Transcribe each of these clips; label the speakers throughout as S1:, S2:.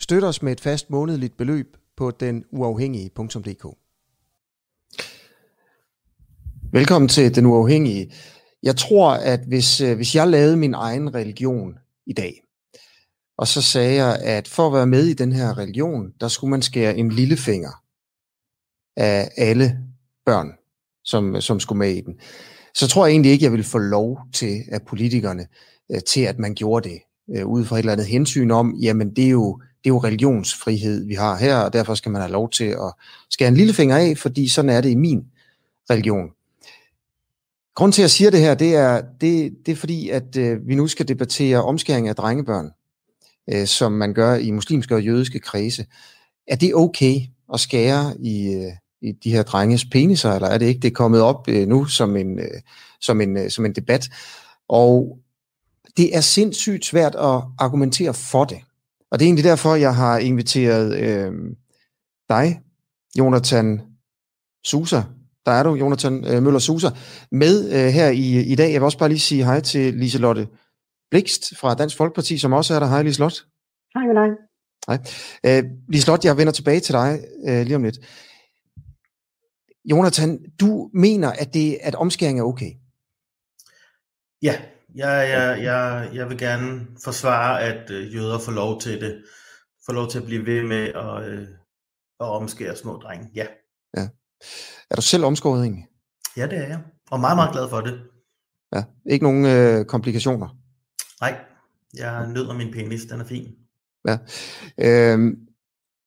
S1: Støt os med et fast månedligt beløb på den uafhængige.dk. Velkommen til Den Uafhængige. Jeg tror, at hvis, øh, hvis jeg lavede min egen religion i dag, og så sagde jeg, at for at være med i den her religion, der skulle man skære en lillefinger af alle børn, som, som skulle med i den. Så tror jeg egentlig ikke, jeg vil få lov til af politikerne øh, til, at man gjorde det, øh, ud fra et eller andet hensyn om, jamen det er jo det er jo religionsfrihed, vi har her, og derfor skal man have lov til at skære en lillefinger af, fordi sådan er det i min religion. Grunden til, at jeg siger det her, det er, det, det er fordi, at øh, vi nu skal debattere omskæring af drengebørn, øh, som man gør i muslimske og jødiske kredse. Er det okay at skære i, øh, i de her drenges peniser, eller er det ikke? Det er kommet op øh, nu som en, øh, som, en, øh, som en debat. Og det er sindssygt svært at argumentere for det. Og det er egentlig derfor, jeg har inviteret øh, dig, Jonathan Susa. Der er du, Jonathan øh, Møller Susa, med øh, her i, i dag. Jeg vil også bare lige sige hej til Liselotte Blikst fra Dansk Folkeparti, som også er der. Hej Liselotte.
S2: Hej med dig.
S1: Hej. Øh, Liselotte, jeg vender tilbage til dig øh, lige om lidt. Jonathan, du mener, at, det, at omskæring er okay?
S3: Ja, jeg, jeg, jeg, jeg vil gerne forsvare, at øh, jøder får lov til det. Får lov til at blive ved med at, øh, at omskære små drenge. Ja.
S1: ja. Er du selv omskåret egentlig?
S3: Ja, det er jeg. Og meget, meget glad for det.
S1: Ja. Ikke nogen øh, komplikationer?
S3: Nej. Jeg nyder min penis. Den er fin.
S1: Ja. Øhm,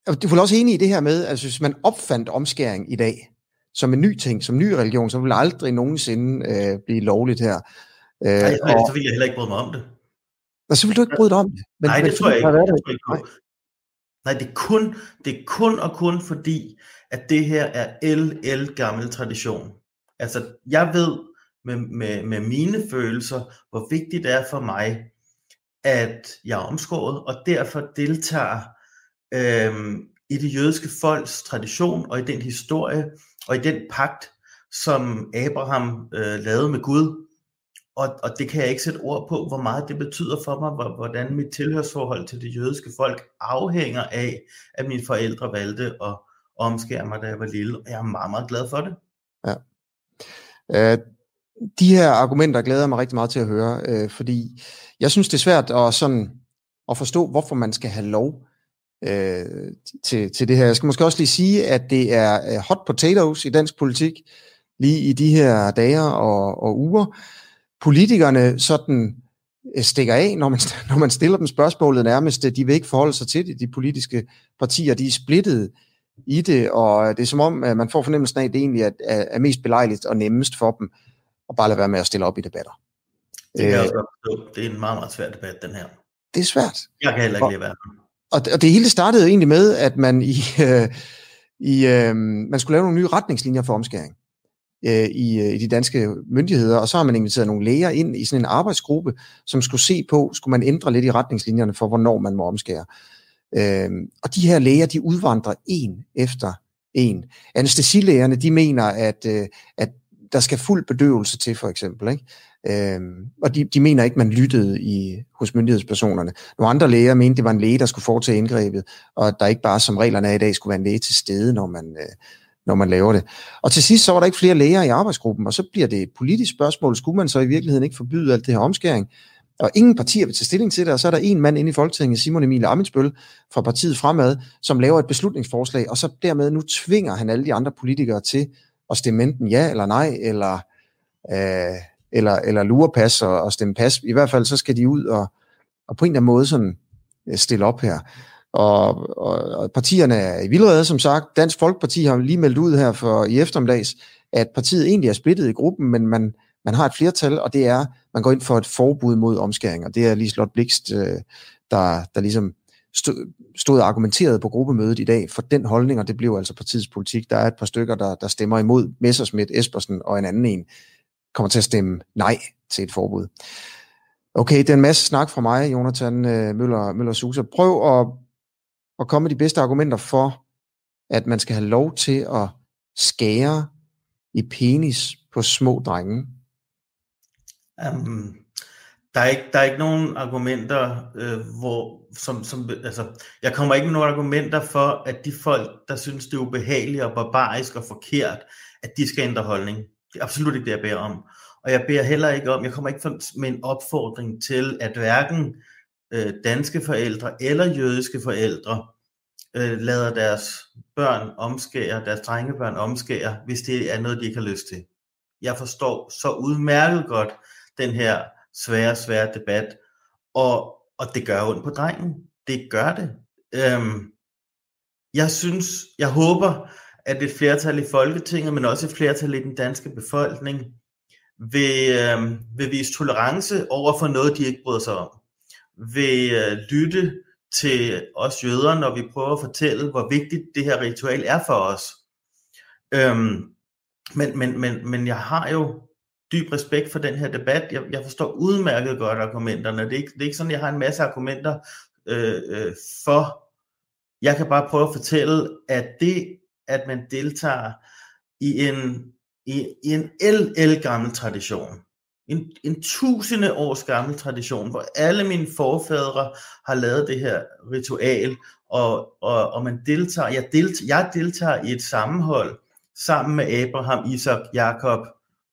S1: du er også enig i det her med, at altså, hvis man opfandt omskæring i dag, som en ny ting, som ny religion, så ville aldrig nogensinde øh, blive lovligt her.
S3: Øh, Nej, og, så vil jeg heller ikke bryde mig om det.
S1: Og så vil du ikke bryde dig om det?
S3: Men, Nej, det tror jeg ikke. Det tror jeg ikke Nej, det er, kun, det er kun og kun fordi, at det her er el, el gammel tradition. Altså, jeg ved med, med, med mine følelser, hvor vigtigt det er for mig, at jeg er omskåret, og derfor deltager øhm, i det jødiske folks tradition, og i den historie, og i den pagt, som Abraham øh, lavede med Gud, og, og det kan jeg ikke sætte ord på, hvor meget det betyder for mig, hvordan mit tilhørsforhold til det jødiske folk afhænger af, at mine forældre valgte at omskære mig, da jeg var lille, og jeg er meget, meget glad for det.
S1: Ja. Øh, de her argumenter glæder jeg mig rigtig meget til at høre, øh, fordi jeg synes, det er svært at, sådan, at forstå, hvorfor man skal have lov øh, til, til det her. Jeg skal måske også lige sige, at det er øh, hot potatoes i dansk politik, lige i de her dage og, og uger politikerne sådan øh, stikker af, når man, når man stiller dem spørgsmålet nærmest. De vil ikke forholde sig til det. De politiske partier, de er splittet i det, og det er som om, at man får fornemmelsen af, at det egentlig er, er mest belejligt og nemmest for dem at bare lade være med at stille op i debatter.
S3: Det, kan jeg også det er en meget, meget svær debat, den her.
S1: Det er svært.
S3: Jeg kan heller ikke lide være.
S1: Og, og det hele startede egentlig med, at man i, øh, i øh, man skulle lave nogle nye retningslinjer for omskæring øh, i, øh, i de danske myndigheder, og så har man inviteret nogle læger ind i sådan en arbejdsgruppe, som skulle se på, skulle man ændre lidt i retningslinjerne for, hvornår man må omskære. Øh, og de her læger, de udvandrer en efter en. Anestesilægerne, de mener, at, øh, at der skal fuld bedøvelse til, for eksempel. Ikke? Øhm, og de, de mener ikke, man lyttede i, hos myndighedspersonerne. Nogle andre læger mente, det var en læge, der skulle foretage indgrebet, og at der ikke bare, som reglerne er i dag, skulle være en læge til stede, når man, øh, når man laver det. Og til sidst så var der ikke flere læger i arbejdsgruppen, og så bliver det et politisk spørgsmål. Skulle man så i virkeligheden ikke forbyde alt det her omskæring? Og ingen partier vil tage stilling til det, og så er der en mand inde i Folketinget, Simon Emil Amitsbøl fra partiet Fremad, som laver et beslutningsforslag, og så dermed nu tvinger han alle de andre politikere til at stemme enten ja eller nej, eller, øh, eller, eller lurepas og, og stemme pas. I hvert fald så skal de ud og, og på en eller anden måde sådan øh, stille op her. Og, og, og partierne er i vildrede, som sagt. Dansk Folkeparti har lige meldt ud her for i eftermiddags, at partiet egentlig er splittet i gruppen, men man, man har et flertal, og det er, man går ind for et forbud mod omskæring, og det er lige Slot Blikst, øh, der, der ligesom stod, stod argumenteret på gruppemødet i dag for den holdning, og det blev altså partiets politik. Der er et par stykker, der, der stemmer imod Messersmith, Espersen og en anden en, kommer til at stemme nej til et forbud. Okay, det er en masse snak fra mig, Jonathan øh, Møller, Møller Suser. Prøv at, og komme med de bedste argumenter for, at man skal have lov til at skære i penis på små drenge.
S3: Um, der, er ikke, der er ikke nogen argumenter, øh, hvor, som, som, altså, jeg kommer ikke med nogen argumenter for, at de folk, der synes, det er ubehageligt og barbarisk og forkert, at de skal ændre holdning. Det er absolut ikke det, jeg beder om. Og jeg beder heller ikke om, jeg kommer ikke med en opfordring til, at hverken øh, danske forældre eller jødiske forældre øh, lader deres børn omskære, deres drengebørn omskære, hvis det er noget, de ikke har lyst til. Jeg forstår så udmærket godt den her svære, svære debat, og, og det gør ondt på drengen. Det gør det. Øhm, jeg synes, jeg håber, at et flertal i Folketinget, men også et flertal i den danske befolkning, vil, øhm, vil vise tolerance over for noget, de ikke bryder sig om. Vil øh, lytte til os jøder, når vi prøver at fortælle, hvor vigtigt det her ritual er for os. Øhm, men, men, men, men jeg har jo dyb respekt for den her debat. Jeg, jeg forstår udmærket godt argumenterne. Det er, ikke, det er ikke sådan, at jeg har en masse argumenter øh, øh, for. Jeg kan bare prøve at fortælle, at det, at man deltager i en, i, i en el, el gammel tradition, en, en tusinde års gammel tradition, hvor alle mine forfædre har lavet det her ritual, og, og, og man deltager, jeg, deltager, jeg deltager i et sammenhold sammen med Abraham, Isak, Jakob,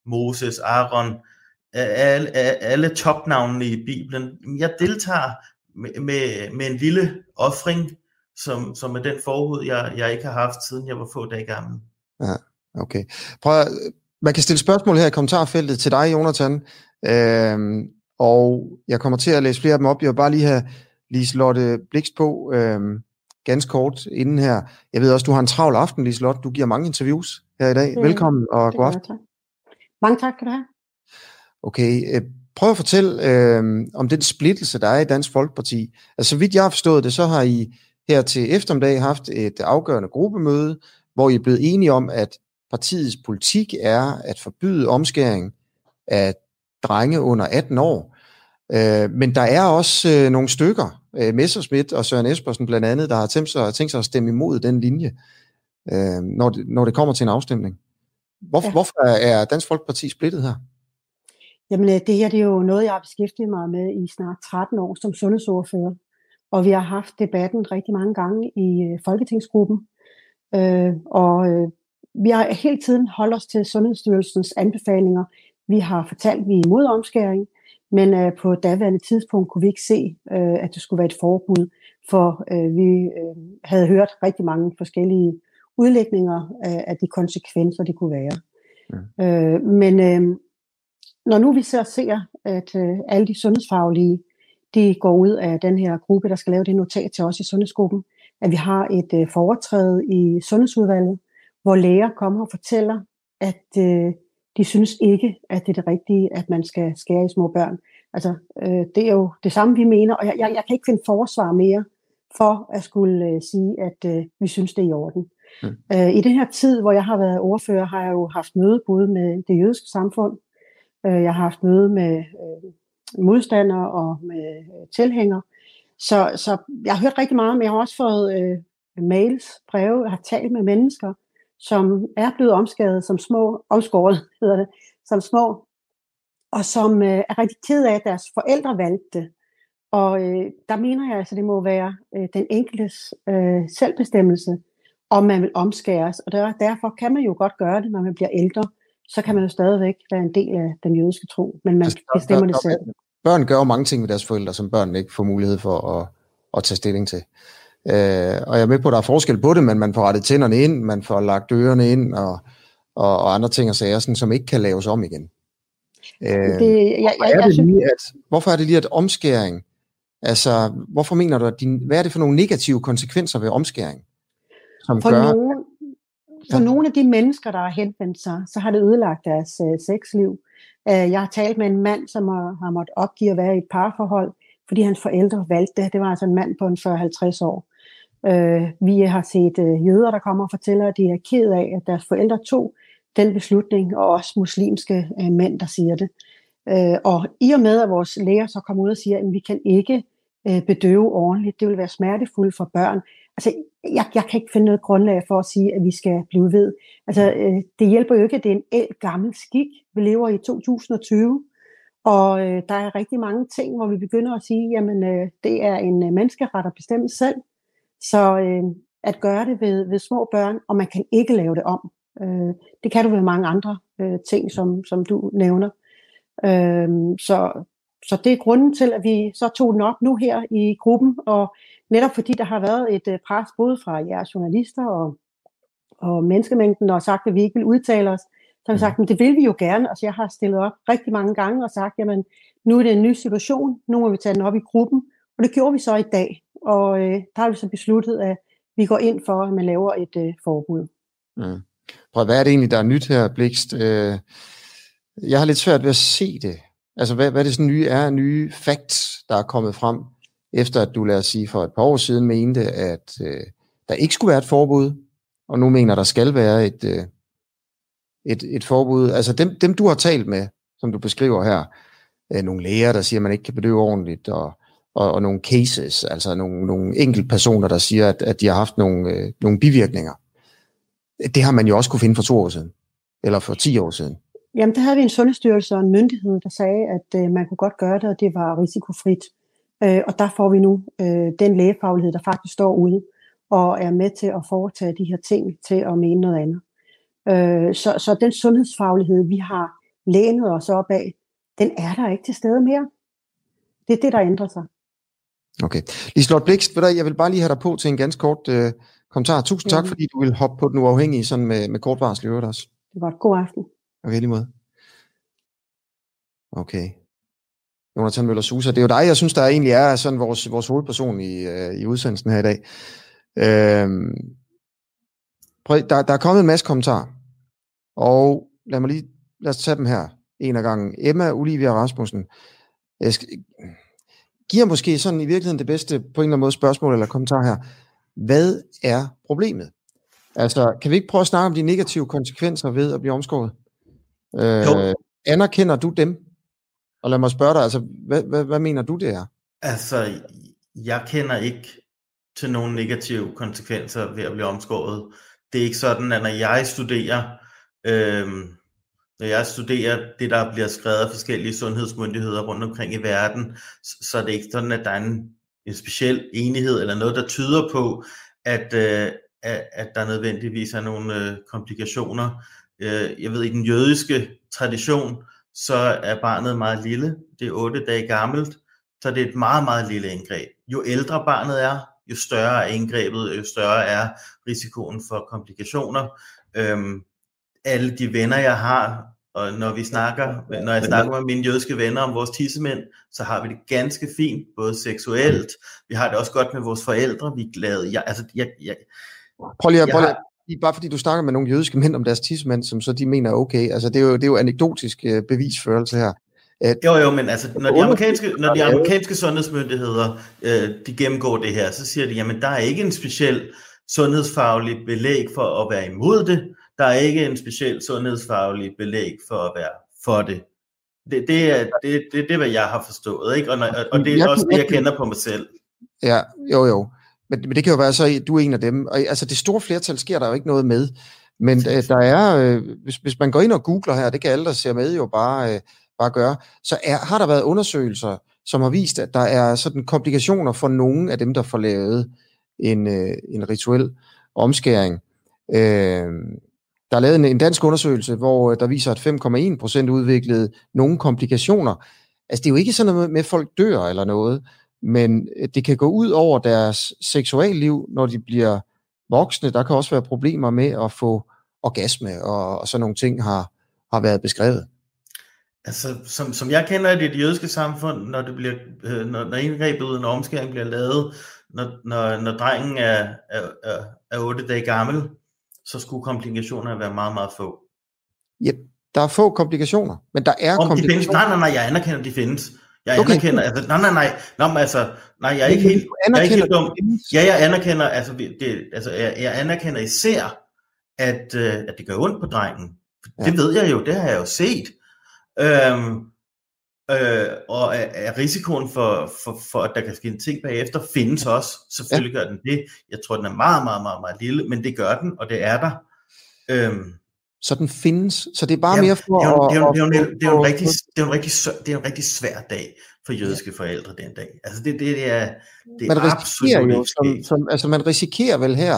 S3: Moses, Aaron, alle, alle topnavnene i Bibelen. Jeg deltager med, med, med en lille offring, som, som er den forhud, jeg, jeg ikke har haft, siden jeg var få dage gammel.
S1: Ja, okay. Prøv at, man kan stille spørgsmål her i kommentarfeltet til dig, Jonathan, øhm, og jeg kommer til at læse flere af dem op. Jeg vil bare lige have Liselotte Blikst på, øhm, ganske kort inden her. Jeg ved også, du har en travl aften, Liselotte. Du giver mange interviews her i dag. Det, Velkommen og god aften.
S2: Mange tak skal du have.
S1: Okay, øh, prøv at fortælle øh, om den splittelse, der er i Dansk Folkeparti. Altså, så vidt jeg har forstået det, så har I her til eftermiddag haft et afgørende gruppemøde, hvor I er blevet enige om, at partiets politik er at forbyde omskæring af drenge under 18 år. Øh, men der er også øh, nogle stykker, øh, Messerschmidt og Søren Espersen blandt andet, der har tænkt sig, tænkt sig at stemme imod den linje, øh, når, det, når det kommer til en afstemning. Hvorfor, ja. hvorfor er Dansk Folkeparti splittet her?
S2: Jamen øh, det her det er jo noget, jeg har beskæftiget mig med i snart 13 år som sundhedsordfører. Og vi har haft debatten rigtig mange gange i øh, Folketingsgruppen. Øh, og øh, vi har hele tiden holdt os til Sundhedsstyrelsens anbefalinger. Vi har fortalt, at vi er imod omskæring, men øh, på daværende tidspunkt kunne vi ikke se, øh, at det skulle være et forbud, for øh, vi øh, havde hørt rigtig mange forskellige udlægninger af, af de konsekvenser, det kunne være. Ja. Øh, men øh, når nu vi så ser, at øh, alle de sundhedsfaglige, de går ud af den her gruppe, der skal lave det notat til os i sundhedsgruppen, at vi har et øh, foretræde i sundhedsudvalget, hvor læger kommer og fortæller, at øh, de synes ikke, at det er det rigtige, at man skal skære i små børn. Altså, øh, det er jo det samme, vi mener, og jeg, jeg, jeg kan ikke finde forsvar mere for at skulle øh, sige, at øh, vi synes, det er i orden. Mm. Øh, I den her tid, hvor jeg har været ordfører, har jeg jo haft møde både med det jødiske samfund, øh, jeg har haft møde med øh, modstandere og med øh, tilhængere, så, så jeg har hørt rigtig meget, men jeg har også fået øh, mails, breve, jeg har talt med mennesker, som er blevet omskåret som små, omskåret hedder det, som små, og som øh, er rigtig ked af, at deres forældre valgte det. Og øh, der mener jeg altså, det må være øh, den enkeltes øh, selvbestemmelse, om man vil omskæres. Og der, derfor kan man jo godt gøre det, når man bliver ældre. Så kan man jo stadigvæk være en del af den jødiske tro, men man altså, bestemmer det selv.
S1: Børn gør jo mange ting med deres forældre, som børn ikke får mulighed for at, at tage stilling til. Øh, og jeg er med på, at der er forskel på det, men man får rettet tænderne ind, man får lagt ørerne ind, og, og, og andre ting og sager, sådan, som ikke kan laves om igen. Øh, det, jeg, jeg, er det lige, at, hvorfor er det lige, at omskæring, altså, hvorfor mener du, at din, hvad er det for nogle negative konsekvenser ved omskæring?
S2: Som for gør, nogen, for ja. nogle af de mennesker, der har henvendt sig, så har det ødelagt deres uh, sexliv. Uh, jeg har talt med en mand, som har, har måttet opgive at være i et parforhold, fordi hans forældre valgte det. Det var altså en mand på en 40-50 år. Øh, vi har set øh, jøder, der kommer og fortæller, at de er ked af, at deres forældre tog den beslutning, og også muslimske øh, mænd, der siger det. Øh, og i og med, at vores læger så kommer ud og siger, at vi kan ikke øh, bedøve ordentligt, det vil være smertefuldt for børn. Altså, jeg, jeg kan ikke finde noget grundlag for at sige, at vi skal blive ved. Altså, øh, det hjælper jo ikke, at det er en el gammel skik. Vi lever i 2020, og øh, der er rigtig mange ting, hvor vi begynder at sige, jamen øh, det er en øh, menneskeret at bestemme selv. Så øh, at gøre det ved, ved små børn, og man kan ikke lave det om. Øh, det kan du ved mange andre øh, ting, som, som du nævner. Øh, så, så det er grunden til, at vi så tog den op nu her i gruppen, og netop fordi der har været et øh, pres både fra jeres journalister og, og menneskemængden, og sagt, at vi ikke vil udtale os, så har vi sagt, at det vil vi jo gerne. Altså jeg har stillet op rigtig mange gange og sagt, jamen nu er det en ny situation, nu må vi tage den op i gruppen, og det gjorde vi så i dag. Og øh, der har vi så besluttet, at vi går ind for, at man laver et øh, forbud.
S1: Mm. Prøv, hvad er det egentlig, der er nyt her, Blikst? Øh, jeg har lidt svært ved at se det. Altså, hvad, hvad det sådan nye er, nye facts, der er kommet frem, efter at du, lad os sige, for et par år siden mente, at øh, der ikke skulle være et forbud, og nu mener, der skal være et, øh, et, et forbud. Altså dem, dem, du har talt med, som du beskriver her, øh, nogle læger, der siger, at man ikke kan bedøve ordentligt, og, og, og nogle cases, altså nogle, nogle enkelte personer, der siger, at, at de har haft nogle, øh, nogle bivirkninger. Det har man jo også kunne finde for to år siden, eller for ti år siden.
S2: Jamen, der havde vi en sundhedsstyrelse og en myndighed, der sagde, at øh, man kunne godt gøre det, og det var risikofrit. Øh, og der får vi nu øh, den lægefaglighed, der faktisk står ude og er med til at foretage de her ting til at mene noget andet. Øh, så, så den sundhedsfaglighed, vi har lænet os op af, den er der ikke til stede mere. Det er det, der ændrer sig.
S1: Okay. Liselotte Blikst, jeg vil bare lige have dig på til en ganske kort øh, kommentar. Tusind tak, fordi du vil hoppe på den uafhængige sådan med, med kort varsel i øvrigt også.
S2: Det var et god aften.
S1: Okay, lige måde. Okay. Jonathan Møller Susa, det er jo dig, jeg synes, der egentlig er sådan vores, vores hovedperson i, øh, i udsendelsen her i dag. Øh, prøv, der, der er kommet en masse kommentarer, og lad mig lige, lad os tage dem her en af gangen. Emma Olivia Rasmussen, jeg skal, giver måske sådan i virkeligheden det bedste på en eller anden måde spørgsmål eller kommentar her. Hvad er problemet? Altså, kan vi ikke prøve at snakke om de negative konsekvenser ved at blive omskåret? Øh, anerkender du dem? Og lad mig spørge dig, altså, hvad, hvad, hvad mener du det er?
S3: Altså, jeg kender ikke til nogle negative konsekvenser ved at blive omskåret. Det er ikke sådan, at når jeg studerer, øh, når jeg studerer det, der bliver skrevet af forskellige sundhedsmyndigheder rundt omkring i verden, så er det ikke sådan, at der er en, en speciel enighed eller noget, der tyder på, at, øh, at, at der nødvendigvis er nogle øh, komplikationer. Øh, jeg ved, i den jødiske tradition, så er barnet meget lille. Det er 8 dage gammelt, så det er et meget, meget lille indgreb. Jo ældre barnet er, jo større er indgrebet, jo større er risikoen for komplikationer. Øhm, alle de venner, jeg har, og når vi snakker, når jeg snakker med mine jødiske venner om vores tissemænd, så har vi det ganske fint, både seksuelt, vi har det også godt med vores forældre, vi er glade. Jeg, altså, jeg, jeg,
S1: prøv lige, prøv lige, bare fordi du snakker med nogle jødiske mænd om deres tissemænd, som så de mener er okay, altså det er jo, det er jo anekdotisk uh, bevisførelse her.
S3: At, jo, jo, men altså, når de amerikanske, når de amerikanske sundhedsmyndigheder, øh, de gennemgår det her, så siger de, jamen der er ikke en speciel sundhedsfaglig belæg for at være imod det, der er ikke en speciel sundhedsfaglig belæg for at være for det. Det, det, er, det, det, det er, hvad jeg har forstået, ikke? Og, når, og det er også det, jeg kender på mig selv.
S1: Ja, jo, jo. Men, men det kan jo være så, at du er en af dem. Og, altså, det store flertal sker der jo ikke noget med. Men øh, der er, øh, hvis, hvis man går ind og googler her, det kan alle, der ser med, jo bare, øh, bare gøre, så er, har der været undersøgelser, som har vist, at der er sådan komplikationer for nogle af dem, der får lavet en, øh, en rituel omskæring. Øh, der er lavet en, en dansk undersøgelse, hvor øh, der viser, at 5,1 procent udviklede nogle komplikationer. Altså det er jo ikke sådan noget med, at folk dør eller noget, men øh, det kan gå ud over deres seksualliv, når de bliver voksne. Der kan også være problemer med at få orgasme, og, og sådan nogle ting har, har været beskrevet.
S3: Altså, som, som jeg kender det i det jødiske samfund, når, det bliver, øh, når, når indgrebet uden omskæring bliver lavet, når, når, når drengen er, er, er, er 8 dage gammel, så skulle komplikationerne være meget, meget få.
S1: Ja, der er få komplikationer, men der er
S3: Om
S1: komplikationer.
S3: De findes, nej, nej, nej, jeg anerkender, de findes. Jeg
S1: Okay,
S3: anerkender, altså, nej, nej, nej, nej, men altså, nej, jeg er ikke helt, jeg er ikke helt
S1: anerkender,
S3: dum. Ja, jeg anerkender, altså, det, altså jeg, jeg anerkender især, at, øh, at det gør ondt på drengen.
S1: Ja.
S3: Det ved jeg jo, det har jeg jo set. Øhm, øh, og er, er risikoen for, for, for, at der kan ske en ting bagefter, findes også. Selvfølgelig gør den det. Jeg tror, den er meget, meget, meget, meget lille, men det gør den, og det er der. Øhm,
S1: Så den findes. Så det er bare
S3: Ja,
S1: mere for
S3: det er en- rigtig, er sø- det er en rigtig svær dag for jødiske forældre den dag. Altså det, det, det er, det
S1: man
S3: er
S1: risikerer
S3: absolut
S1: jo, som, som, altså man risikerer vel her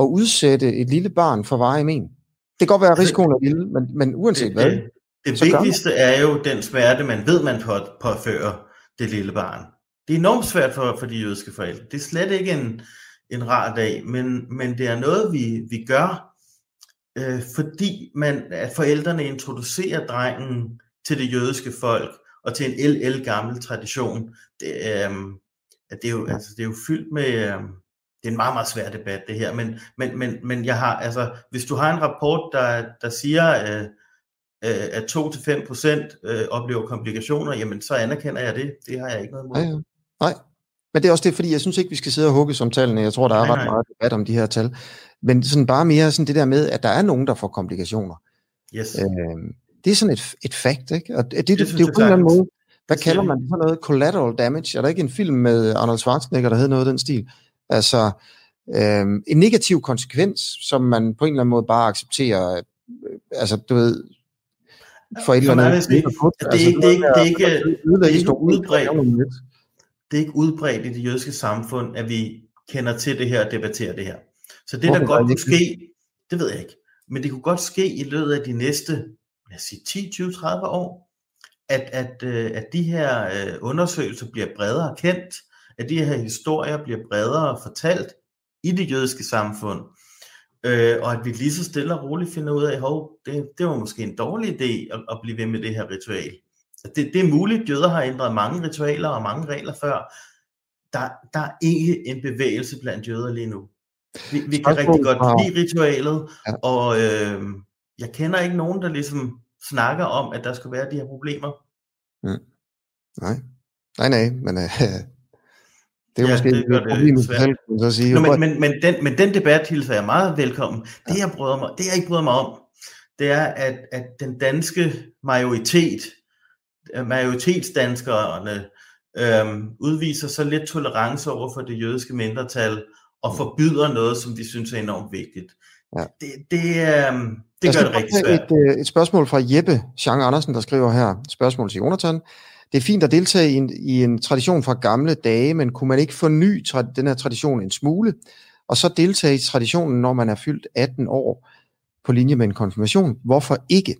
S1: at udsætte et lille barn for veje men. Det kan godt være, at risikoen er lille, men, men uanset
S3: Det,
S1: hvad.
S3: det, det
S1: så
S3: vigtigste er jo den smerte, man ved, man på, påfører det lille barn. Det er enormt svært for, for de jødiske forældre. Det er slet ikke en, en rar dag, men, men det er noget, vi, vi gør, øh, fordi man, at forældrene introducerer drengen til det jødiske folk, og til en el, el gammel tradition. Det, øh, det, er jo, altså, det er jo fyldt med... Øh, det er en meget, meget svær debat, det her, men, men, men, men jeg har, altså, hvis du har en rapport, der, der siger, øh, øh, at 2-5% øh, oplever komplikationer, jamen så anerkender jeg det. Det har jeg ikke noget imod.
S1: Ja. Nej. Men det er også det, fordi jeg synes ikke, vi skal sidde og hugge som tallene. Jeg tror, der er
S3: Nej,
S1: ret
S3: nej.
S1: meget debat om de her tal. Men sådan bare mere sådan det der med, at der er nogen, der får komplikationer.
S3: Yes.
S1: Øh, det er sådan et, et fact, ikke? Og det, det, det, det, er jo på en eller anden måde, hvad kalder man det? Sådan noget collateral damage? Er der ikke en film med Arnold Schwarzenegger, der hedder noget af den stil? Altså, øh, en negativ konsekvens, som man på en eller anden måde bare accepterer, øh, altså du ved, for et eller andet.
S3: det det er ikke- det ikke- det er ikke-
S1: altså,
S3: det er ikke
S1: historien,
S3: udbredt. Det er ikke udbredt i det jødiske samfund, at vi kender til det her og debatterer det her. Så det,
S1: Hvorfor
S3: der godt
S1: det
S3: kunne ske, det ved jeg ikke, men det kunne godt ske i løbet af de næste, lad os sige 10, 20, 30 år, at, at, øh, at de her øh, undersøgelser bliver bredere kendt, at de her historier bliver bredere fortalt i det jødiske samfund, øh, og at vi lige så stille og roligt finder ud af, hov, det, det var måske en dårlig idé at, at blive ved med det her ritual. Det, det er muligt, jøder har ændret mange ritualer og mange regler før. Der, der er ikke en bevægelse blandt jøder lige nu. Vi, vi kan rigtig godt lide ritualet,
S1: Ja.
S3: og øh, jeg kender ikke nogen, der ligesom snakker om, at der skulle være de her problemer.
S1: Nej, nej, nej, men øh, det er
S3: Ja,
S1: måske
S3: det gør
S1: et problem selv, kan så sige.
S3: Nå, men, men, men, den, men den debat hilser jeg meget velkommen. Det jeg, bryder mig, det jeg ikke bryder mig om, det er, at, at den danske majoritet, øh, majoritetsdanskerne, øhm, udviser så lidt tolerance over for det jødiske mindretal, og forbyder noget, som de synes er enormt vigtigt.
S1: Ja.
S3: Det, det, øhm, det gør det rigtig svært.
S1: Et, øh, et spørgsmål fra Jeppe Jean Andersen, der skriver her, spørgsmål til Jonathan. Det er fint at deltage i en, i en tradition fra gamle dage, men kunne man ikke forny den her tradition en smule, og så deltage i traditionen, når man er fyldt 18 år, på linje med en konfirmation? Hvorfor ikke?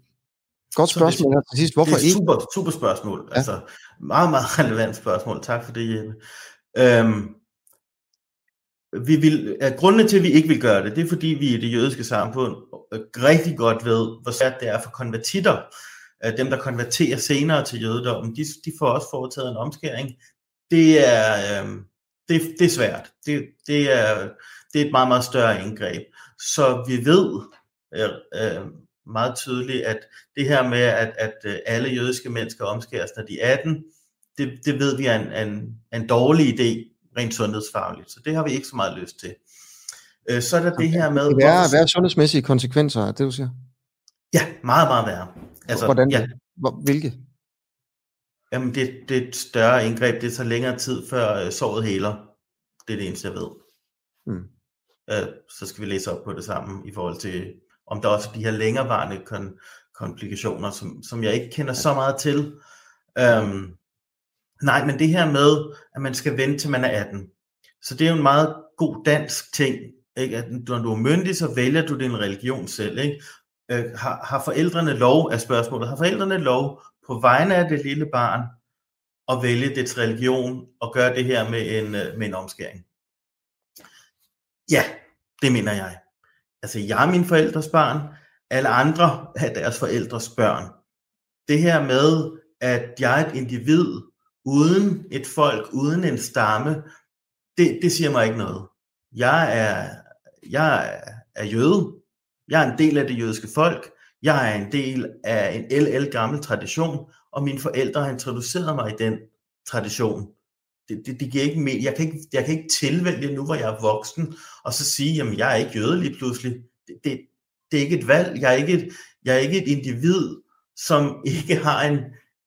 S1: Godt spørgsmål her til sidst. Hvorfor
S3: det er et
S1: ikke?
S3: super, super spørgsmål.
S1: Ja.
S3: Altså, meget, meget relevant spørgsmål. Tak for det, Jeppe. Øhm, vi vil, uh, grundene til, at vi ikke vil gøre det, det er fordi, vi i det jødiske samfund rigtig godt ved, hvor svært det er for konvertitter, dem der konverterer senere til jødedommen, de, de får også foretaget en omskæring. Det er, øh, det, det er svært. Det, det, er, det er et meget, meget større indgreb. Så vi ved øh, øh, meget tydeligt, at det her med, at, at øh, alle jødiske mennesker omskæres, når de er 18, det, det ved vi er en, en, en dårlig idé, rent sundhedsfagligt. Så det har vi ikke så meget lyst til. Øh, så er der det her med...
S1: Det er, hvad er sundhedsmæssige konsekvenser det, du siger?
S3: Ja, meget, meget værre.
S1: Altså, Hvordan,
S3: ja,
S1: Hvor, hvilke?
S3: jamen det, det er et større indgreb. Det tager længere tid, før øh, såret heler. Det er det eneste, jeg ved.
S1: Mm.
S3: Øh, så skal vi læse op på det sammen i forhold til, om der også er de her længerevarende kon- komplikationer, som, som jeg ikke kender så meget til. Øhm, nej, men det her med, at man skal vente til man er 18. Så det er jo en meget god dansk ting, ikke? at når du er myndig, så vælger du din religion selv. Ikke? Øh, har, har forældrene lov, er spørgsmålet, har forældrene lov på vegne af det lille barn at vælge dets religion og gøre det her med en, øh, med en omskæring? Ja, det mener jeg. Altså, jeg er min forældres barn, alle andre er deres forældres børn. Det her med, at jeg er et individ uden et folk, uden en stamme, det, det siger mig ikke noget. Jeg er, jeg er jøde. Jeg er en del af det jødiske folk. Jeg er en del af en LL gammel tradition, og mine forældre har introduceret mig i den tradition. Det, det, det giver ikke mere. Jeg kan ikke, jeg kan ikke tilvælge nu, hvor jeg er voksen, og så sige, jamen jeg er ikke jøde lige pludselig. Det, det, det er ikke et valg. Jeg er ikke et, jeg er ikke et individ, som ikke har en,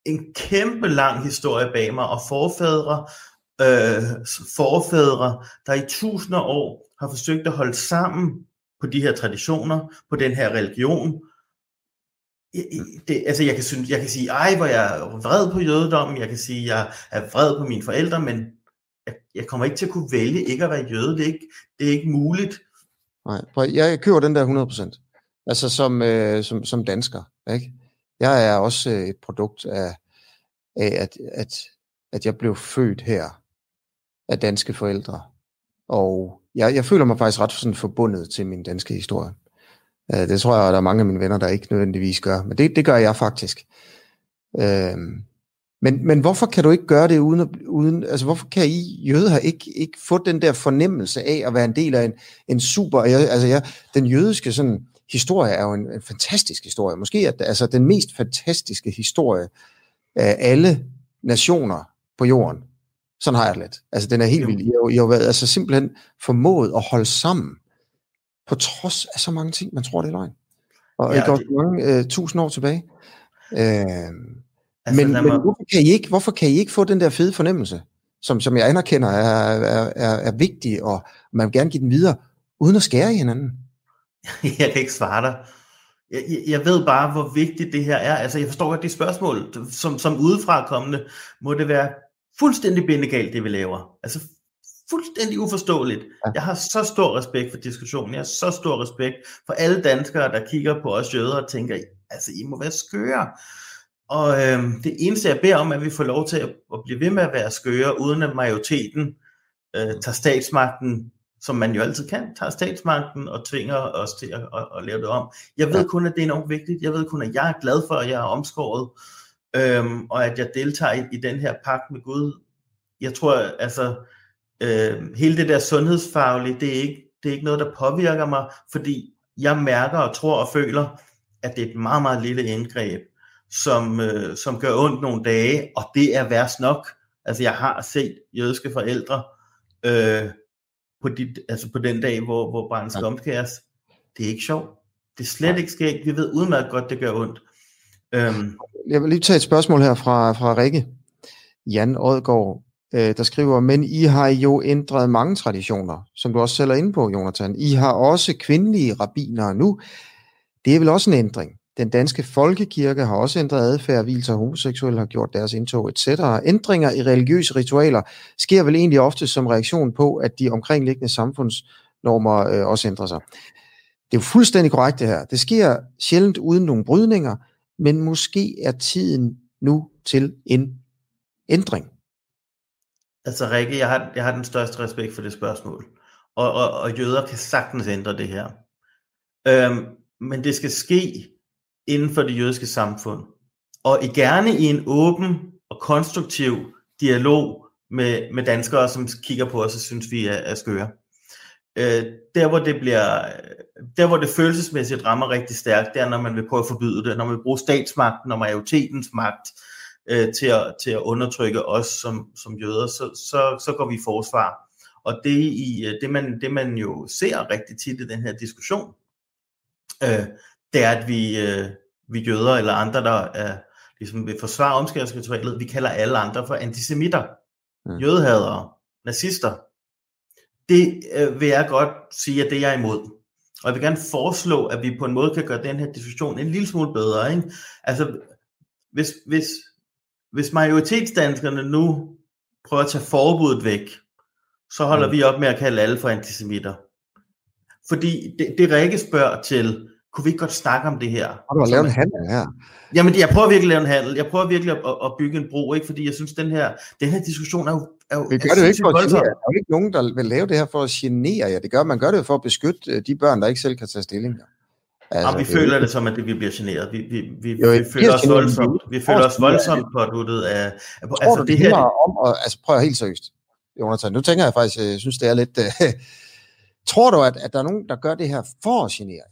S3: en kæmpe lang historie bag mig, og forfædre, øh, forfædre, der i tusinder år har forsøgt at holde sammen på de her traditioner, på den her religion. Det, altså jeg kan, synes, jeg kan sige, ej, hvor jeg er vred på jødedommen, jeg kan sige, jeg er vred på mine forældre, men jeg, jeg kommer ikke til at kunne vælge ikke at være jøde. Det er ikke, det er ikke muligt.
S1: Nej, jeg køber den der 100%. Altså som, øh, som, som dansker. Ikke? Jeg er også øh, et produkt af, af at, at, at jeg blev født her af danske forældre. Og jeg, jeg føler mig faktisk ret sådan forbundet til min danske historie. Øh, det tror jeg, at der er mange af mine venner, der ikke nødvendigvis gør. Men det, det gør jeg faktisk. Øh, men, men hvorfor kan du ikke gøre det uden, uden altså hvorfor kan I jøder ikke, ikke få den der fornemmelse af at være en del af en, en super, jeg, altså jeg, den jødiske sådan, historie er jo en, en fantastisk historie. Måske at, altså den mest fantastiske historie af alle nationer på jorden. Sådan har jeg det lidt. Altså, den er helt vild. I har, I har været altså, simpelthen formået at holde sammen, på trods af så mange ting, man tror, det er løgn. Og ja, det går det... mange uh, tusind år tilbage. Uh, altså, men, men hvorfor, kan I ikke, hvorfor kan I ikke få den der fede fornemmelse, som, som jeg anerkender er, er, er, er vigtig, og man vil gerne give den videre, uden at skære i hinanden?
S3: Jeg kan ikke svare dig. Jeg, jeg ved bare, hvor vigtigt det her er. Altså, jeg forstår godt de spørgsmål. Som, som udefra kommende, må det være fuldstændig bindegalt, det vi laver. Altså fuldstændig uforståeligt. Jeg har så stor respekt for diskussionen. Jeg har så stor respekt for alle danskere, der kigger på os jøder og tænker, altså I må være skøre. Og øh, det eneste, jeg beder om, er, at vi får lov til at, at blive ved med at være skøre, uden at majoriteten øh, tager statsmagten, som man jo altid kan, tager statsmagten og tvinger os til at, at, at lave det om. Jeg ved kun, at det er enormt vigtigt. Jeg ved kun, at jeg er glad for, at jeg er omskåret øhm, og at jeg deltager i, i den her pagt med Gud. Jeg tror, altså, øh, hele det der sundhedsfaglige, det er, ikke, det er ikke noget, der påvirker mig, fordi jeg mærker og tror og føler, at det er et meget, meget lille indgreb, som, øh, som gør ondt nogle dage, og det er værst nok. Altså, jeg har set jødiske forældre øh, på, dit, altså på den dag, hvor, hvor barnet skal omskæres. Det er ikke sjovt. Det er slet ikke skægt. Vi ved udmærket godt, det gør ondt.
S1: Øhm. Jeg vil lige tage et spørgsmål her fra, fra Rikke. Jan Odgaard, øh, der skriver, men I har jo ændret mange traditioner, som du også selv er inde på, Jonathan. I har også kvindelige rabiner nu. Det er vel også en ændring. Den danske folkekirke har også ændret adfærd, hvilser homoseksuelle har gjort deres indtog, etc. Ændringer i religiøse ritualer sker vel egentlig ofte som reaktion på, at de omkringliggende samfundsnormer øh, også ændrer sig. Det er jo fuldstændig korrekt det her. Det sker sjældent uden nogle brydninger, men måske er tiden nu til en ændring.
S3: Altså Rikke, jeg har, jeg har den største respekt for det spørgsmål. Og, og, og jøder kan sagtens ændre det her. Øhm, men det skal ske inden for det jødiske samfund. Og i gerne i en åben og konstruktiv dialog med, med danskere, som kigger på os og synes, vi er, er skøre. Øh, der hvor det bliver der hvor det følelsesmæssigt rammer rigtig stærkt, det er når man vil prøve at forbyde det, når man vil bruge statsmagten og majoritetens magt øh, til, at, til at undertrykke os som, som jøder, så, så, så går vi i forsvar. Og det, i, øh, det, man, det man jo ser rigtig tit i den her diskussion, øh, det er, at vi, øh, vi jøder eller andre, der er, ligesom vil forsvare omskæringsritualet, vi kalder alle andre for antisemitter, mm. jødehadere, nazister, det øh, vil jeg godt sige, at det er jeg imod. Og jeg vil gerne foreslå, at vi på en måde kan gøre den her diskussion en lille smule bedre. Ikke? Altså, hvis, hvis, hvis majoritetsdanskerne nu prøver at tage forbuddet væk, så holder mm. vi op med at kalde alle for antisemitter. Fordi det, det Rikke spørger til, kunne vi ikke godt snakke om det her?
S1: Har du lavet en handel her?
S3: Jamen, jeg prøver virkelig at lave en handel. Jeg prøver virkelig at, at bygge en bro, ikke? fordi jeg synes, den her, den her diskussion er jo er jo,
S1: det gør det jo ikke for at genere. Der er jo ikke nogen, der vil lave det her for at genere jer. Det gør, man gør det jo for at beskytte øh, de børn, der ikke selv kan tage stilling.
S3: Altså, ja, vi det føler det som, at det, vi bliver generet. Vi, vi, vi, jo, vi føler os voldsomt, vi føler os voldsomt påduttet af... af
S1: tror altså, du, det, her, om, at, altså prøv helt seriøst, Jonathan. Nu tænker jeg faktisk, jeg synes, det er lidt... Uh, tror du, at, at der er nogen, der gør det her for at genere?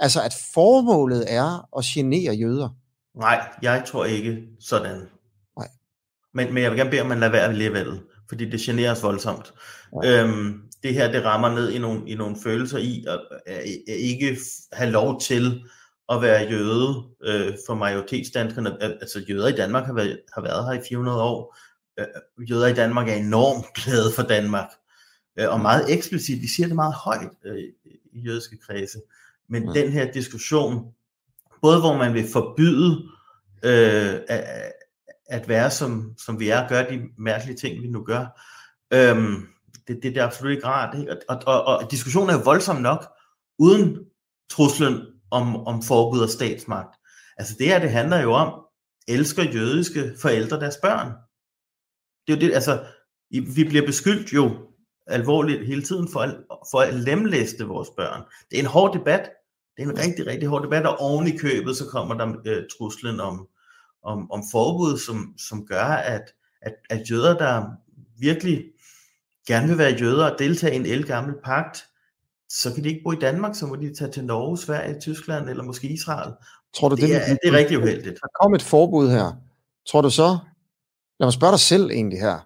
S1: Altså, at formålet er at genere jøder?
S3: Nej, jeg tror ikke sådan.
S1: Nej.
S3: Men, men jeg vil gerne bede om, at man lader være alligevel, fordi det generer os voldsomt. Ja. Øhm, det her, det rammer ned i nogle, i nogle følelser i at, at, ikke have lov til at være jøde øh, for majoritetsdanskerne. Altså jøder i Danmark har været, har været her i 400 år. Øh, jøder i Danmark er enormt glade for Danmark. Øh, og meget eksplicit, de siger det meget højt øh, i jødiske kredse. Men ja. den her diskussion, både hvor man vil forbyde øh, at, at være som, som vi er, gøre de mærkelige ting, vi nu gør, øh, det, det, det er absolut ikke rart. Ikke? Og, og, og, og diskussionen er jo voldsom nok, uden truslen om, om forbud og statsmagt. Altså det her, det handler jo om, elsker jødiske forældre deres børn? Det er jo det, altså, vi bliver beskyldt jo alvorligt hele tiden for at, for at lemlæste vores børn. Det er en hård debat. Det er en rigtig, rigtig hård debat, og oven i købet, så kommer der øh, truslen om, om, om forbud, som, som gør, at, at, at jøder, der virkelig gerne vil være jøder og deltage i en elgammel pagt, så kan de ikke bo i Danmark, så må de tage til Norge, Sverige, Tyskland eller måske Israel. Tror du, det, det, er, det er rigtig uheldigt.
S1: Der kom et forbud her. Tror du så, lad mig spørge dig selv egentlig her,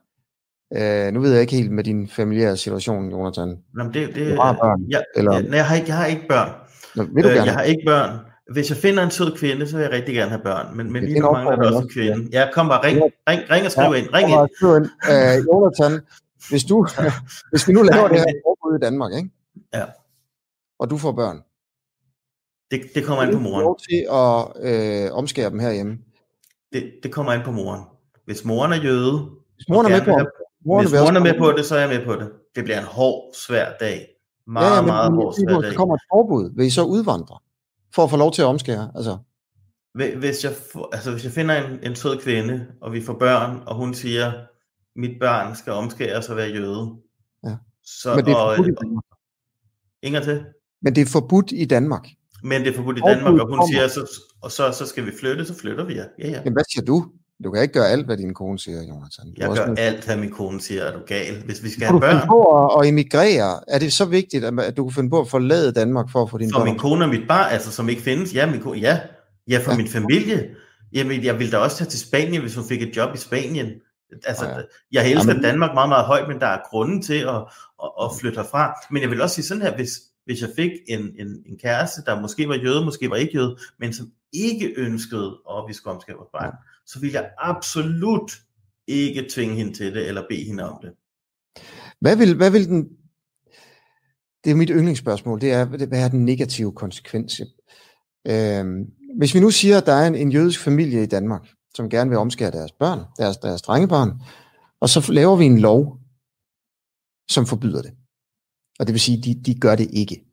S1: Uh, nu ved jeg ikke helt med din familiære situation, Jonathan.
S3: Nå, det, det, du har børn? Jeg, eller? Jeg, nej, jeg har ikke, jeg har ikke børn. Nå, vil du uh, gerne? Jeg har ikke børn. Hvis jeg finder en sød kvinde, så vil jeg rigtig gerne have børn. Men, men lige nu mangler der også en kvinde. Ja, kom bare, ring, ring, ring og skriv ja, ind. Ring ind. ind.
S1: Uh, Jonathan, hvis, du, hvis vi nu laver det her forbud i Danmark, ikke?
S3: Ja.
S1: og du får børn,
S3: det, det kommer ind på moren.
S1: lov til at øh, omskære dem herhjemme?
S3: Det, det kommer ind på moren. Hvis moren er jøde,
S1: hvis moren er med på, have,
S3: moren hvis moren er med på det, så er jeg med på det. Det bliver en hård, svær dag. Meget, ja, ja, men, meget hård, dag.
S1: Der kommer et forbud. Vil I så udvandre? For at få lov til at omskære? Altså.
S3: Hvis jeg, altså, hvis jeg finder en, en sød kvinde, og vi får børn, og hun siger, mit barn skal omskæres og være jøde.
S1: Ja. Så, Men det er og, forbudt i Danmark.
S3: Ingen til.
S1: Men det er forbudt i Danmark.
S3: Men det er forbudt i Danmark, og hun siger, så, og så, så skal vi flytte, så flytter vi, ja. ja, ja.
S1: Men hvad siger du? Du kan ikke gøre alt, hvad din kone siger, Jonathan. Du
S3: jeg gør også... alt, hvad min kone siger, er du gal. Hvis vi skal have børn...
S1: Du på at, emigrere. Er det så vigtigt, at du kan finde på at forlade Danmark for at få din
S3: for børn? For min kone og mit barn, altså som ikke findes. Ja, min kone, ja. ja for ja. min familie. Jamen, jeg ville da også tage til Spanien, hvis hun fik et job i Spanien. Altså, ja, ja. jeg elsker Jamen. Danmark meget, meget højt, men der er grunden til at, at, at flytte herfra. Men jeg vil også sige sådan her, hvis, hvis jeg fik en, en, en kæreste, der måske var jøde, måske var ikke jøde, men som ikke ønskede, at vi skulle omskære vores barn, ja så vil jeg absolut ikke tvinge hende til det, eller bede hende om det.
S1: Hvad vil, hvad vil den, det er mit yndlingsspørgsmål, det er, hvad er den negative konsekvens? Øhm, hvis vi nu siger, at der er en, en jødisk familie i Danmark, som gerne vil omskære deres børn, deres, deres drengebørn, og så laver vi en lov, som forbyder det. Og det vil sige, de, de gør det ikke.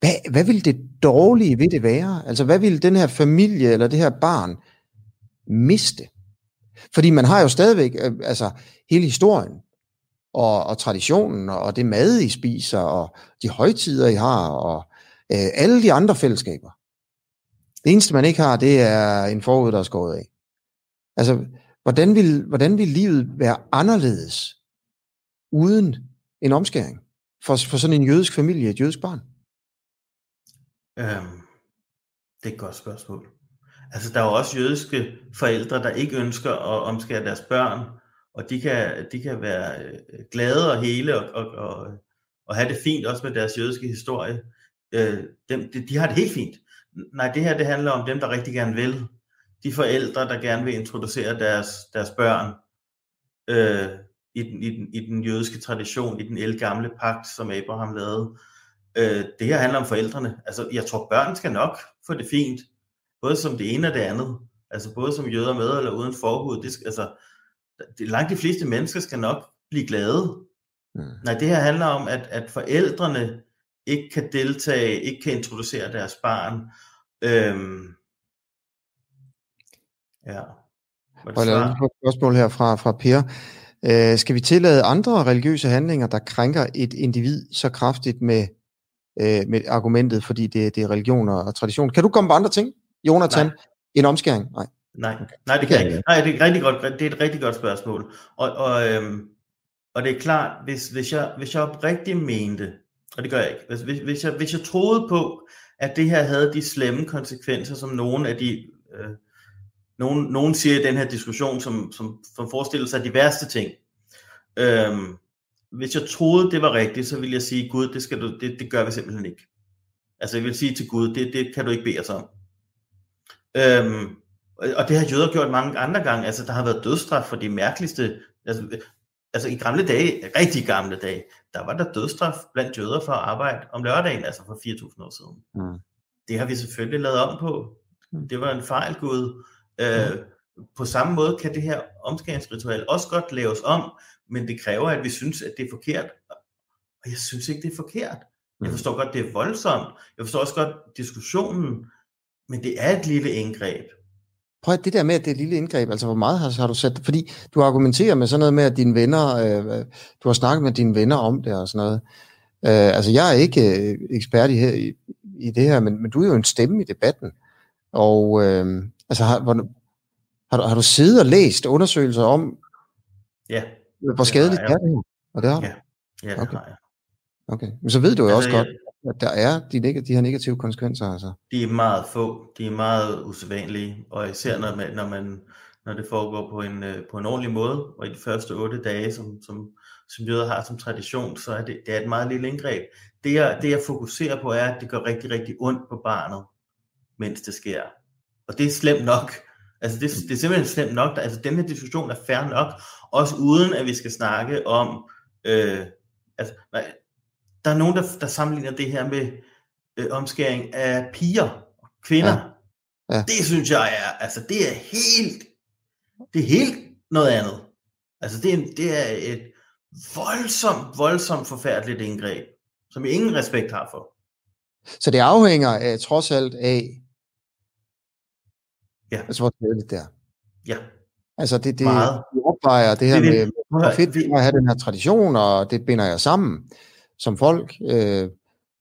S1: Hvad, hvad vil det dårlige ved det være? Altså, hvad vil den her familie eller det her barn miste? Fordi man har jo stadigvæk øh, altså, hele historien og, og traditionen og det mad, I spiser og de højtider, I har og øh, alle de andre fællesskaber. Det eneste, man ikke har, det er en forud, der er skåret af. Altså, hvordan vil, hvordan vil livet være anderledes uden en omskæring for, for sådan en jødisk familie, et jødisk barn?
S3: Øhm, det er et godt spørgsmål. Altså, der er jo også jødiske forældre, der ikke ønsker at omskære deres børn, og de kan, de kan være øh, glade og hele og, og, og, og have det fint også med deres jødiske historie. Øh, dem, de, de har det helt fint. Nej, det her det handler om dem, der rigtig gerne vil. De forældre, der gerne vil introducere deres, deres børn øh, i, den, i, den, i den jødiske tradition, i den elgamle pagt, som Abraham lavede. Øh, det her handler om forældrene. Altså, jeg tror, børn skal nok få det fint, både som det ene og det andet. Altså både som jøder med eller uden forhud. Det, altså, det, langt de fleste mennesker skal nok blive glade. Mm. Nej, det her handler om, at, at forældrene ikke kan deltage, ikke kan introducere deres barn. Øhm,
S1: ja. Og der er et spørgsmål her fra, fra Per. Øh, skal vi tillade andre religiøse handlinger, der krænker et individ så kraftigt med, øh, med argumentet, fordi det, det er religion og tradition? Kan du komme på andre ting, Jonathan? Nej. En omskæring?
S3: Nej. Nej, okay. Nej, det kan jeg ikke. Nej, det er, rigtig godt, det er et rigtig godt spørgsmål. Og, og, øhm, og det er klart, hvis, hvis, jeg, hvis jeg oprigtigt mente, og det gør jeg ikke, hvis, hvis, jeg, hvis jeg troede på, at det her havde de slemme konsekvenser, som nogle af de øh, nogen, nogen siger i den her diskussion, som, som, som forestiller sig de værste ting. Øhm, hvis jeg troede, det var rigtigt, så ville jeg sige, Gud, det, skal du, det, det gør vi simpelthen ikke. Altså jeg vil sige til Gud, det, det kan du ikke bede os om. Øhm, og det har jøder gjort mange andre gange. Altså der har været dødsstraf for de mærkeligste, altså, altså i gamle dage, rigtig gamle dage, der var der dødsstraf blandt jøder for at arbejde om lørdagen, altså for 4.000 år siden. Mm. Det har vi selvfølgelig lavet om på. Mm. Det var en fejl, Gud. Øh, på samme måde kan det her omskæringsritual også godt laves om, men det kræver, at vi synes, at det er forkert. Og jeg synes ikke, det er forkert. Jeg mm. forstår godt, det er voldsomt. Jeg forstår også godt diskussionen, men det er et lille indgreb.
S1: Prøv at det der med, at det er et lille indgreb, altså hvor meget har, har du sat, fordi du argumenterer med sådan noget med, at dine venner, øh, du har snakket med dine venner om det og sådan noget. Øh, altså jeg er ikke øh, ekspert i, her, i, i det her, men, men du er jo en stemme i debatten. Og øh, altså har, hvor, har, du, har du siddet og læst undersøgelser om,
S3: ja,
S1: hvor skadeligt det er det her? Og det har
S3: du? Ja, ja det
S1: okay.
S3: har jeg.
S1: Okay, men så ved du jo altså, også jeg, godt, at der er de, neg- de her negative konsekvenser. Altså.
S3: De er meget få, de er meget usædvanlige, og især når man, når, man, når det foregår på en, øh, på en ordentlig måde, og i de første otte dage, som, som, som jøder har som tradition, så er det, det er et meget lille indgreb. Det jeg, det jeg fokuserer på er, at det gør rigtig, rigtig ondt på barnet, mens det sker. Og det er slemt nok. Altså det, det er simpelthen slemt nok. Altså den her diskussion er fair nok, også uden at vi skal snakke om, øh, altså, der er nogen, der, der sammenligner det her med øh, omskæring af piger, kvinder. Ja. Ja. Det synes jeg er, altså det er helt, det er helt noget andet. Altså det er, det er et voldsomt, voldsomt forfærdeligt indgreb, som jeg ingen respekt har for.
S1: Så det afhænger af, trods alt af,
S3: ja.
S1: altså hvor skadeligt det er.
S3: Ja.
S1: Altså det, det, det opvejer det her det, det, med, hvor fedt vi, at have den her tradition, og det binder jeg sammen som folk, øh,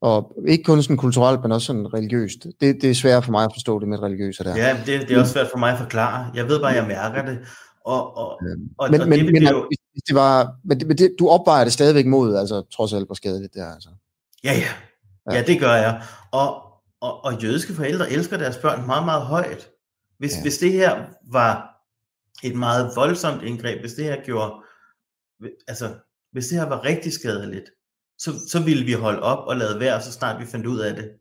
S1: og ikke kun sådan kulturelt, men også sådan religiøst. Det, det er svært for mig at forstå det med religiøse der.
S3: Ja, det, det er også svært for mig at forklare. Jeg ved bare, at jeg mærker det. Og, og,
S1: og, men, og men, det, men, jo... hvis det var, men, det, men det, du opvejer det stadigvæk mod, altså trods alt hvor skadeligt det er. Altså.
S3: Ja, ja. Ja, det gør jeg. Og, og, og jødiske forældre elsker deres børn meget, meget højt. Hvis, ja. hvis det her var et meget voldsomt indgreb, hvis det her gjorde, altså, hvis det her var rigtig skadeligt, så, så ville vi holde op og lade være, så snart vi fandt ud af det.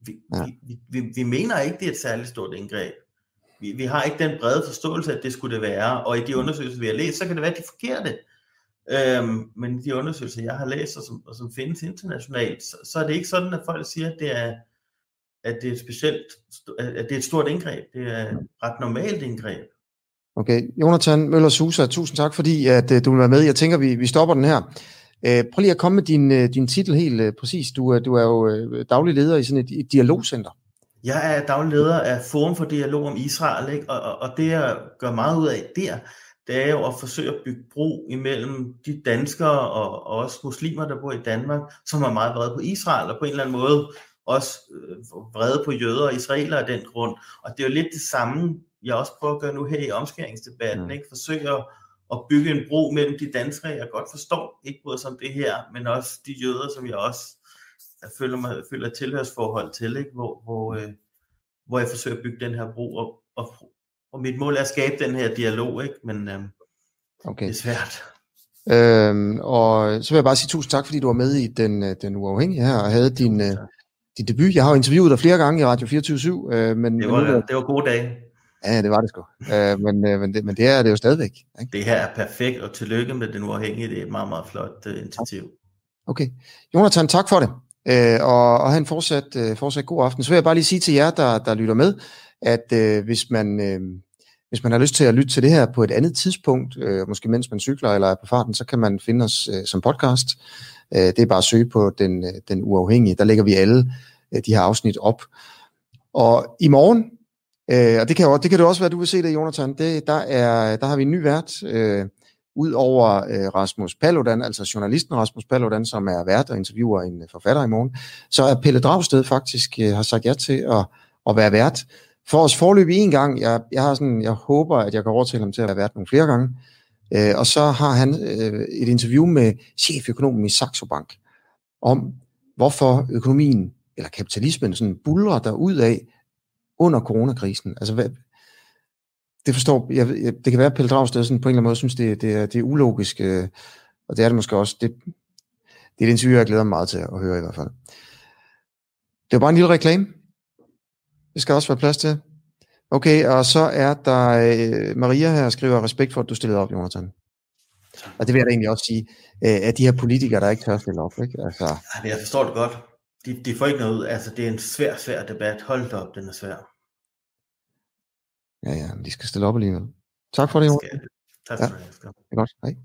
S3: Vi, ja. vi, vi, vi mener ikke, det er et særligt stort indgreb. Vi, vi har ikke den brede forståelse, at det skulle det være, og i de undersøgelser, vi har læst, så kan det være, at de er forkerte. Øhm, men i de undersøgelser, jeg har læst, og som, og som findes internationalt, så, så er det ikke sådan, at folk siger, at det er, at det er et specielt, at det er et stort indgreb. Det er et ret normalt indgreb.
S1: Okay, Jonathan Møller Susa, tusind tak, fordi at, uh, du vil være med. Jeg tænker, vi, vi stopper den her. Uh, prøv lige at komme med din, uh, din titel helt uh, præcis. Du, du er jo uh, daglig leder i sådan et, et dialogcenter.
S3: Jeg er daglig leder af Forum for Dialog om Israel, ikke? Og, og, og det jeg gør meget ud af der, det er jo at forsøge at bygge bro imellem de danskere og, og også muslimer, der bor i Danmark, som er meget vrede på Israel, og på en eller anden måde også øh, vrede på jøder og israeler af den grund. Og det er jo lidt det samme, jeg også prøver at gøre nu her i omskæringsdebatten, mm. ikke? Forsøge at, at bygge en bro mellem de danskere, jeg godt forstår, ikke både som det her, men også de jøder, som jeg også jeg føler, mig, føler tilhørsforhold til, ikke? Hvor, hvor, øh, hvor jeg forsøger at bygge den her bro, og, og, og mit mål er at skabe den her dialog, ikke? men øh, okay. det er svært.
S1: Øhm, og så vil jeg bare sige tusind tak, fordi du var med i den, øh, den uafhængige her, og havde din, øh, din debut. Jeg har jo interviewet dig flere gange i Radio 24 øh, men
S3: det var, men nu, det var gode dage.
S1: Ja, det var det sgu. Øh, men, øh, men, det, men det er det jo stadigvæk.
S3: Ikke? Det her er perfekt, og tillykke med den uafhængige. Det er et meget, meget flot uh, initiativ.
S1: Okay. Jonathan, tak for det. Øh, og, og have en fortsat, øh, fortsat god aften. Så vil jeg bare lige sige til jer, der, der lytter med, at øh, hvis, man, øh, hvis man har lyst til at lytte til det her på et andet tidspunkt, øh, måske mens man cykler eller er på farten, så kan man finde os øh, som podcast. Øh, det er bare at søge på den, øh, den uafhængige. Der lægger vi alle øh, de her afsnit op. Og i morgen, øh, og det kan, jo, det kan det også være, du vil se det, Jonathan, det, der, er, der har vi en ny vært, øh, ud over øh, Rasmus Paludan, altså journalisten Rasmus Paludan, som er vært og interviewer en øh, forfatter i morgen, så er Pelle Dragsted faktisk øh, har sagt ja til at, at være vært for os forløb i en gang. Jeg, jeg, har sådan, jeg håber, at jeg kan overtale ham til at være vært nogle flere gange. Øh, og så har han øh, et interview med cheføkonomen i Saxo Bank om, hvorfor økonomien eller kapitalismen sådan bulrer der ud af under coronakrisen. Altså, hvad, det forstår jeg, jeg, det kan være, at Pelle Dragsted sådan på en eller anden måde synes, det, det, er, det er ulogisk, øh, og det er det måske også. Det, det er et interview, jeg glæder mig meget til at høre i hvert fald. Det var bare en lille reklame. Det skal også være plads til. Okay, og så er der øh, Maria her, skriver respekt for, at du stillede op, Jonathan. Og det vil jeg da egentlig også sige, øh, at de her politikere, der ikke tør stille op. Ikke? Altså,
S3: Ja, jeg forstår det godt. De, de får ikke noget ud. Altså, det er en svær, svær debat. Hold da op, den er svær.
S1: ja, ja, de skal stille op alligevel. Tak for det, Jonathan.
S3: Tak
S1: Ja.
S3: for det. Asger.
S1: Det er godt. Hej.